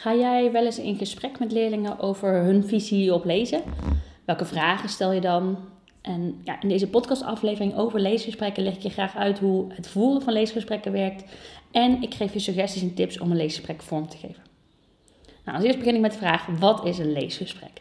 Ga jij wel eens in gesprek met leerlingen over hun visie op lezen? Welke vragen stel je dan? En ja, in deze podcastaflevering over leesgesprekken leg ik je graag uit hoe het voeren van leesgesprekken werkt. En ik geef je suggesties en tips om een leesgesprek vorm te geven. Nou, als eerst begin ik met de vraag: wat is een leesgesprek?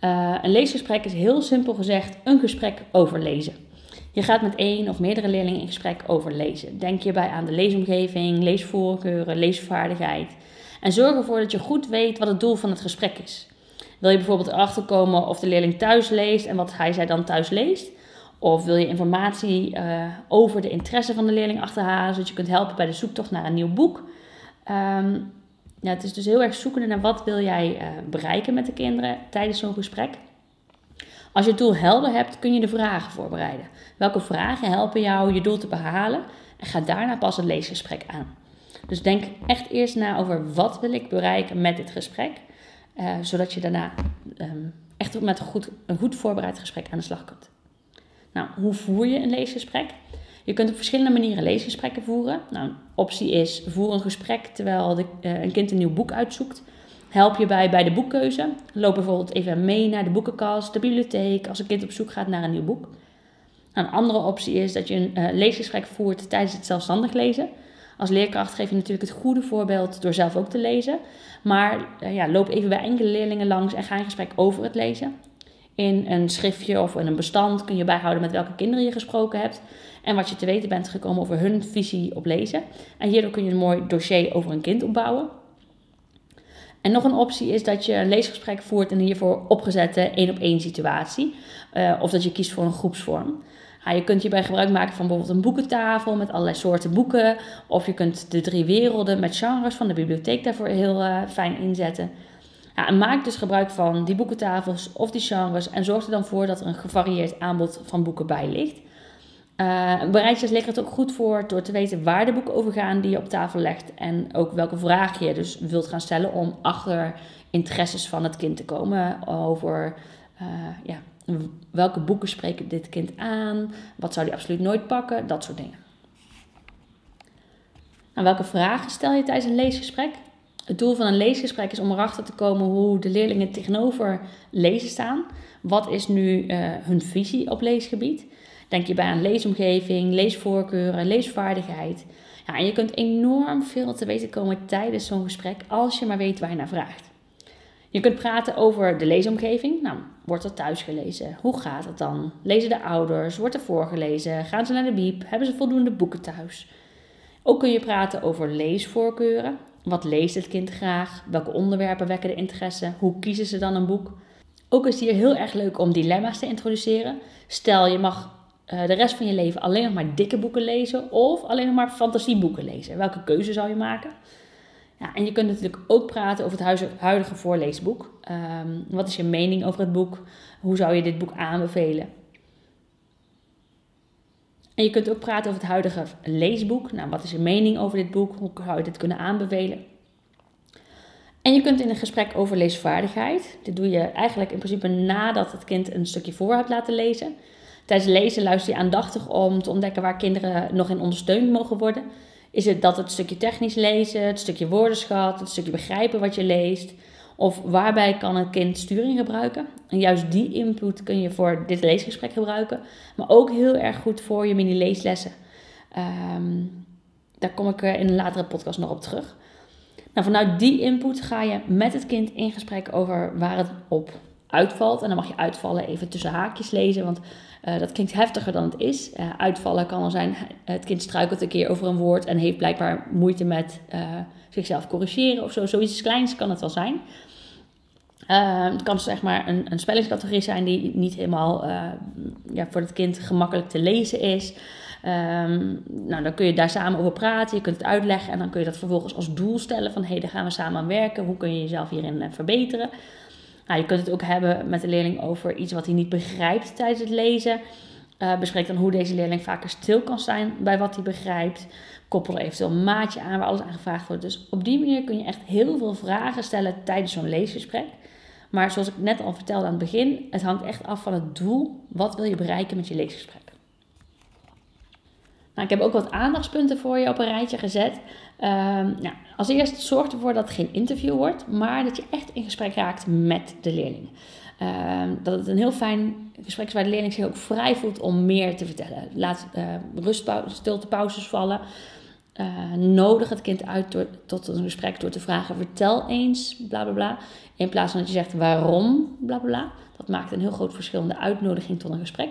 Uh, een leesgesprek is heel simpel gezegd een gesprek over lezen. Je gaat met één of meerdere leerlingen in gesprek over lezen. Denk hierbij aan de leesomgeving, leesvoorkeuren, leesvaardigheid. En zorg ervoor dat je goed weet wat het doel van het gesprek is. Wil je bijvoorbeeld erachter komen of de leerling thuis leest en wat hij zij dan thuis leest? Of wil je informatie uh, over de interesse van de leerling achterhalen, zodat je kunt helpen bij de zoektocht naar een nieuw boek? Um, ja, het is dus heel erg zoeken naar wat wil jij uh, bereiken met de kinderen tijdens zo'n gesprek. Als je het doel helder hebt, kun je de vragen voorbereiden. Welke vragen helpen jou je doel te behalen? En ga daarna pas het leesgesprek aan. Dus denk echt eerst na over wat wil ik bereiken met dit gesprek. Uh, zodat je daarna um, echt met een goed, een goed voorbereid gesprek aan de slag kunt. Nou, hoe voer je een leesgesprek? Je kunt op verschillende manieren leesgesprekken voeren. Nou, een optie is voer een gesprek terwijl de, uh, een kind een nieuw boek uitzoekt. Help je bij bij de boekkeuze. Loop bijvoorbeeld even mee naar de boekenkast, de bibliotheek, als een kind op zoek gaat naar een nieuw boek. Nou, een andere optie is dat je een uh, leesgesprek voert tijdens het zelfstandig lezen. Als leerkracht geef je natuurlijk het goede voorbeeld door zelf ook te lezen. Maar uh, ja, loop even bij enkele leerlingen langs en ga in gesprek over het lezen. In een schriftje of in een bestand kun je bijhouden met welke kinderen je gesproken hebt. En wat je te weten bent gekomen over hun visie op lezen. En hierdoor kun je een mooi dossier over een kind opbouwen. En nog een optie is dat je een leesgesprek voert in hiervoor opgezette één op één situatie. Uh, of dat je kiest voor een groepsvorm. Je kunt hierbij gebruik maken van bijvoorbeeld een boekentafel met allerlei soorten boeken. Of je kunt de drie werelden met genres van de bibliotheek daarvoor heel uh, fijn inzetten. Ja, maak dus gebruik van die boekentafels of die genres en zorg er dan voor dat er een gevarieerd aanbod van boeken bij ligt. Uh, bereid je ook goed voor door te weten waar de boeken over gaan die je op tafel legt. En ook welke vragen je dus wilt gaan stellen om achter interesses van het kind te komen. Over uh, ja, welke boeken spreken dit kind aan? Wat zou hij absoluut nooit pakken? Dat soort dingen. Nou, welke vragen stel je tijdens een leesgesprek? Het doel van een leesgesprek is om erachter te komen hoe de leerlingen tegenover lezen staan. Wat is nu uh, hun visie op leesgebied? Denk je bij aan leesomgeving, leesvoorkeuren, leesvaardigheid. Ja, en je kunt enorm veel te weten komen tijdens zo'n gesprek als je maar weet waar je naar vraagt. Je kunt praten over de leesomgeving. Nou, wordt er thuis gelezen? Hoe gaat het dan? Lezen de ouders? Wordt er voorgelezen? Gaan ze naar de biep? Hebben ze voldoende boeken thuis? Ook kun je praten over leesvoorkeuren. Wat leest het kind graag? Welke onderwerpen wekken de interesse? Hoe kiezen ze dan een boek? Ook is het hier heel erg leuk om dilemma's te introduceren. Stel, je mag uh, de rest van je leven alleen nog maar dikke boeken lezen of alleen nog maar fantasieboeken lezen. Welke keuze zou je maken? Ja, en je kunt natuurlijk ook praten over het huidige voorleesboek. Um, wat is je mening over het boek? Hoe zou je dit boek aanbevelen? En je kunt ook praten over het huidige leesboek. Nou, wat is je mening over dit boek? Hoe zou je dit kunnen aanbevelen? En je kunt in een gesprek over leesvaardigheid. Dit doe je eigenlijk in principe nadat het kind een stukje voor hebt laten lezen. Tijdens lezen luister je aandachtig om te ontdekken waar kinderen nog in ondersteund mogen worden. Is het dat het stukje technisch lezen, het stukje woordenschat, het stukje begrijpen wat je leest? Of waarbij kan een kind sturing gebruiken? En juist die input kun je voor dit leesgesprek gebruiken. Maar ook heel erg goed voor je mini-leeslessen. Um, daar kom ik in een latere podcast nog op terug. Nou, vanuit die input ga je met het kind in gesprek over waar het op uitvalt. En dan mag je uitvallen even tussen haakjes lezen, want uh, dat klinkt heftiger dan het is. Uh, uitvallen kan al zijn, het kind struikelt een keer over een woord en heeft blijkbaar moeite met uh, zichzelf corrigeren of zo. Zoiets kleins kan het wel zijn. het kan zeg maar een, een spellingscategorie zijn die niet helemaal ja, voor het kind gemakkelijk te lezen is. Um, nou, dan kun je daar samen over praten, je kunt het uitleggen en dan kun je dat vervolgens als doel stellen van hey, daar gaan we samen aan werken. Hoe kun je jezelf hierin verbeteren? Nou, je kunt het ook hebben met de leerling over iets wat hij niet begrijpt tijdens het lezen. Uh, bespreek dan hoe deze leerling vaker stil kan zijn bij wat hij begrijpt. Koppel er eventueel een maatje aan waar alles aan gevraagd wordt. Dus op die manier kun je echt heel veel vragen stellen tijdens zo'n leesgesprek. Maar zoals ik net al vertelde aan het begin, het hangt echt af van het doel. Wat wil je bereiken met je leesgesprek? Nou, ik heb ook wat aandachtspunten voor je op een rijtje gezet. Ehm, nou, als eerst zorg ervoor dat het geen interview wordt, maar dat je echt in gesprek raakt met de leerling. Ehm, dat het een heel fijn gesprek is waar de leerling zich ook vrij voelt om meer te vertellen. Laat uh, rust, stilte pauzes vallen. Nodig het kind uit tot een gesprek door te vragen: vertel eens, bla bla bla. In plaats van dat je zegt waarom, bla bla bla. Dat maakt een heel groot verschil in de uitnodiging tot een gesprek.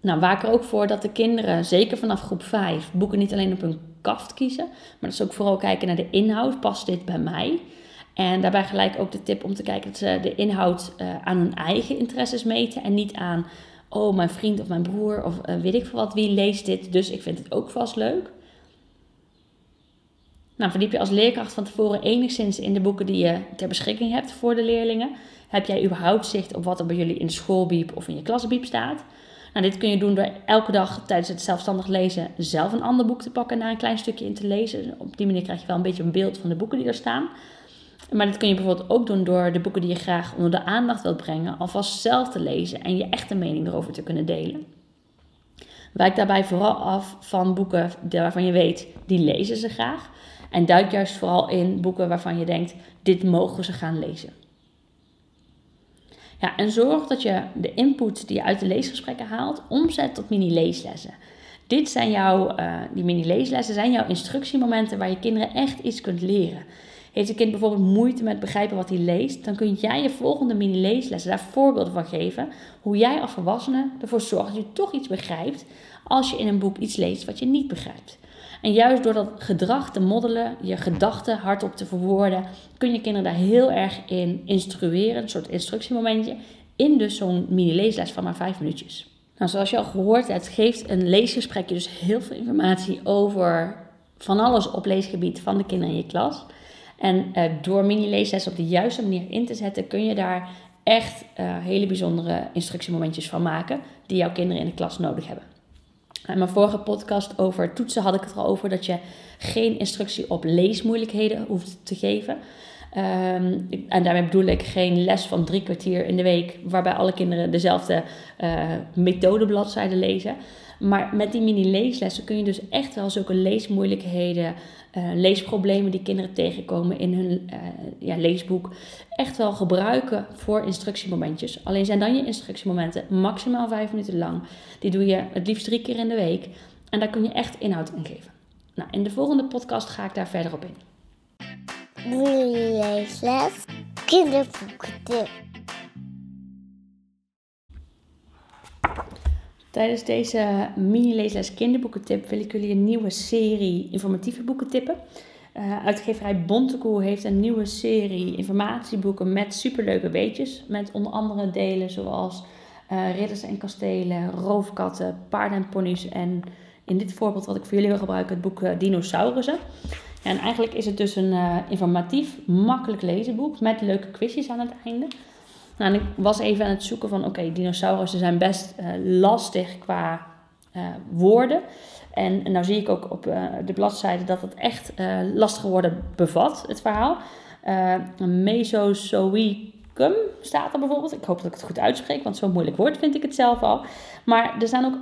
Nou, waak er ook voor dat de kinderen, zeker vanaf groep 5, boeken niet alleen op hun kaft kiezen, maar dat ze ook vooral kijken naar de inhoud. Past dit bij mij? En daarbij gelijk ook de tip om te kijken dat ze de inhoud uh, aan hun eigen interesses meten en niet aan, oh, mijn vriend of mijn broer of uh, weet ik veel wat, wie leest dit, dus ik vind het ook vast leuk. Nou, verdiep je als leerkracht van tevoren enigszins in de boeken die je ter beschikking hebt voor de leerlingen. Heb jij überhaupt zicht op wat er bij jullie in schoolbiep of in je klasbiep staat? Nou, dit kun je doen door elke dag tijdens het zelfstandig lezen zelf een ander boek te pakken en daar een klein stukje in te lezen. Op die manier krijg je wel een beetje een beeld van de boeken die er staan. Maar dit kun je bijvoorbeeld ook doen door de boeken die je graag onder de aandacht wilt brengen, alvast zelf te lezen en je echte mening erover te kunnen delen. Wijk daarbij vooral af van boeken waarvan je weet, die lezen ze graag. En duik juist vooral in boeken waarvan je denkt, dit mogen ze gaan lezen. Ja, en zorg dat je de input die je uit de leesgesprekken haalt, omzet tot mini-leeslessen. Dit zijn jouw, uh, die mini-leeslessen zijn jouw instructiemomenten waar je kinderen echt iets kunt leren. Heeft een kind bijvoorbeeld moeite met begrijpen wat hij leest, dan kun jij je volgende mini-leeslessen daar voorbeelden van geven. Hoe jij als volwassene ervoor zorgt dat je toch iets begrijpt als je in een boek iets leest wat je niet begrijpt. En juist door dat gedrag te moddelen, je gedachten hardop te verwoorden, kun je kinderen daar heel erg in instrueren, een soort instructiemomentje, in dus zo'n mini-leesles van maar vijf minuutjes. Nou, zoals je al gehoord hebt, geeft een leesgesprekje dus heel veel informatie over van alles op leesgebied van de kinderen in je klas. En uh, door mini-leesles op de juiste manier in te zetten, kun je daar echt uh, hele bijzondere instructiemomentjes van maken die jouw kinderen in de klas nodig hebben. In mijn vorige podcast over toetsen had ik het al over dat je geen instructie op leesmoeilijkheden hoeft te geven. Um, en daarmee bedoel ik geen les van drie kwartier in de week, waarbij alle kinderen dezelfde uh, methodebladzijde lezen. Maar met die mini-leeslessen kun je dus echt wel zulke leesmoeilijkheden, uh, leesproblemen die kinderen tegenkomen in hun uh, ja, leesboek, echt wel gebruiken voor instructiemomentjes. Alleen zijn dan je instructiemomenten maximaal vijf minuten lang. Die doe je het liefst drie keer in de week. En daar kun je echt inhoud in geven. Nou, in de volgende podcast ga ik daar verder op in. Mini-leesles, kinderboekentip. Tijdens deze mini-leesles kinderboekentip wil ik jullie een nieuwe serie informatieve boeken tippen. Uh, uitgeverij Bontekoe heeft een nieuwe serie informatieboeken met superleuke beetjes. Met onder andere delen zoals uh, ridders en kastelen, roofkatten, paarden en ponies. En in dit voorbeeld wat ik voor jullie wil gebruiken, het boek uh, Dinosaurussen. En eigenlijk is het dus een informatief, makkelijk lezenboek met leuke quizjes aan het einde. Nou, ik was even aan het zoeken van, oké, dinosaurussen zijn best uh, lastig qua uh, woorden. En, en nou zie ik ook op uh, de bladzijde dat het echt lastige woorden bevat, het verhaal. Mesozoicum staat er bijvoorbeeld. Ik hoop dat ik het goed uitspreek, want zo'n moeilijk woord vind ik het zelf al. Maar er staan ook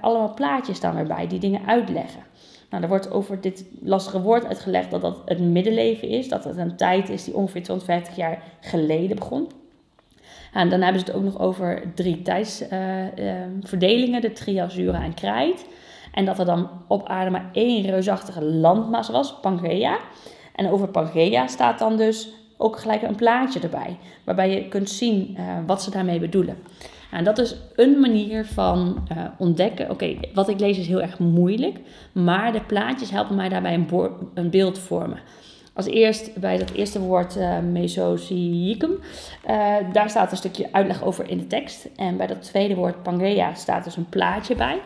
allemaal plaatjes dan weer bij die dingen uitleggen. Nou, er wordt over dit lastige woord uitgelegd dat dat het middenleven is. Dat het een tijd is die ongeveer 250 jaar geleden begon. En dan hebben ze het ook nog over drie tijdsverdelingen, uh, uh, de trias, jura en krijt. En dat er dan op aarde maar één reusachtige landmaas was, Pangea. En over Pangea staat dan dus ook gelijk een plaatje erbij, waarbij je kunt zien uh, wat ze daarmee bedoelen. En dat is een manier van uh, ontdekken. Oké, wat ik lees is heel erg moeilijk, maar de plaatjes helpen mij daarbij een, een beeld vormen. Als eerst bij dat eerste woord uh, daar staat een stukje uitleg over in de tekst. En bij dat tweede woord Pangea staat dus een plaatje bij.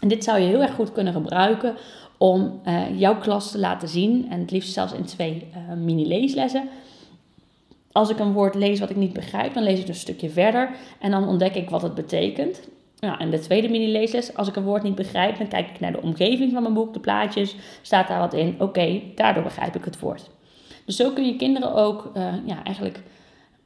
En dit zou je heel erg goed kunnen gebruiken om uh, jouw klas te laten zien. En het liefst zelfs in twee mini-leeslessen. Als ik een woord lees wat ik niet begrijp, dan lees ik een stukje verder. En dan ontdek ik wat het betekent. Nou, en de tweede mini-leesles, als ik een woord niet begrijp, dan kijk ik naar de omgeving van mijn boek, de plaatjes, staat daar wat in. Oké, daardoor begrijp ik het woord. Dus zo kun je kinderen ook uh, ja, eigenlijk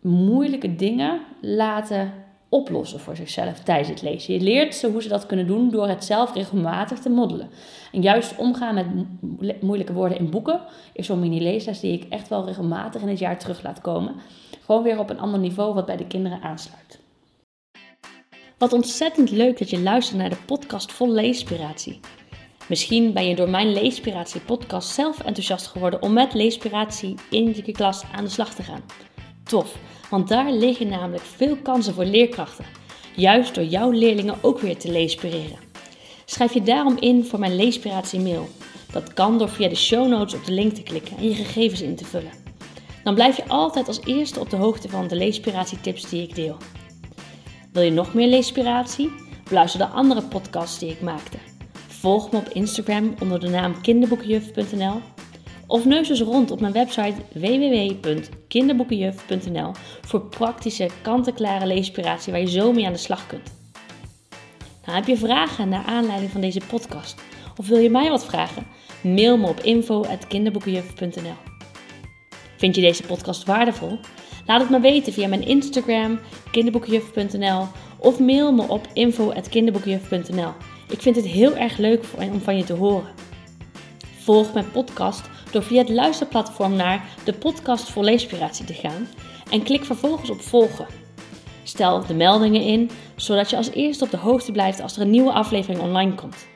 moeilijke dingen laten oplossen voor zichzelf tijdens het lezen. Je leert ze hoe ze dat kunnen doen door het zelf regelmatig te moddelen. En juist omgaan met moeilijke woorden in boeken is zo'n mini-leesles die ik echt wel regelmatig in het jaar terug laat komen. Gewoon weer op een ander niveau wat bij de kinderen aansluit. Wat ontzettend leuk dat je luistert naar de podcast vol leespiratie. Misschien ben je door mijn Leespiratie podcast zelf enthousiast geworden om met Leespiratie in je klas aan de slag te gaan. Tof, want daar liggen namelijk veel kansen voor leerkrachten. Juist door jouw leerlingen ook weer te leespireren. Schrijf je daarom in voor mijn Leespiratie mail. Dat kan door via de show notes op de link te klikken en je gegevens in te vullen. Dan blijf je altijd als eerste op de hoogte van de Leespiratie tips die ik deel. Wil je nog meer leespiratie? Beluister de andere podcasts die ik maakte. Volg me op Instagram onder de naam kinderboekenjuf.nl of neus eens rond op mijn website www.kinderboekenjuf.nl voor praktische, kant-en-klare leespiratie waar je zo mee aan de slag kunt. Nou, heb je vragen naar aanleiding van deze podcast? Of wil je mij wat vragen? Mail me op info.kinderboekenjuf.nl Vind je deze podcast waardevol? Laat het me weten via mijn Instagram, kinderboekenjuf.nl of mail me op info.kinderboekenjuf.nl. Ik vind het heel erg leuk om van je te horen. Volg mijn podcast door via het luisterplatform naar de podcast voor leespiratie te gaan en klik vervolgens op volgen. Stel de meldingen in, zodat je als eerste op de hoogte blijft als er een nieuwe aflevering online komt.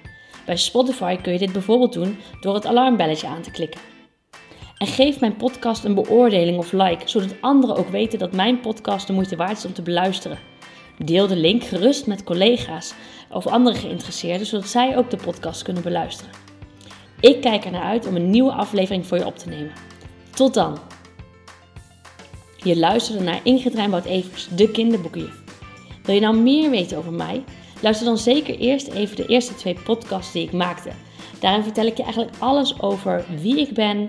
Bij Spotify kun je dit bijvoorbeeld doen door het alarmbelletje aan te klikken. En geef mijn podcast een beoordeling of like, zodat anderen ook weten dat mijn podcast de moeite waard is om te beluisteren. Deel de link gerust met collega's of andere geïnteresseerden, zodat zij ook de podcast kunnen beluisteren. Ik kijk er naar uit om een nieuwe aflevering voor je op te nemen. Tot dan! Je luisterde naar Ingrid Rijnboud-Evers, de kinderboekenjuf. Wil je nou meer weten over mij? Luister dan zeker eerst even de eerste twee podcasts die ik maakte. Daarin vertel ik je eigenlijk alles over wie ik ben,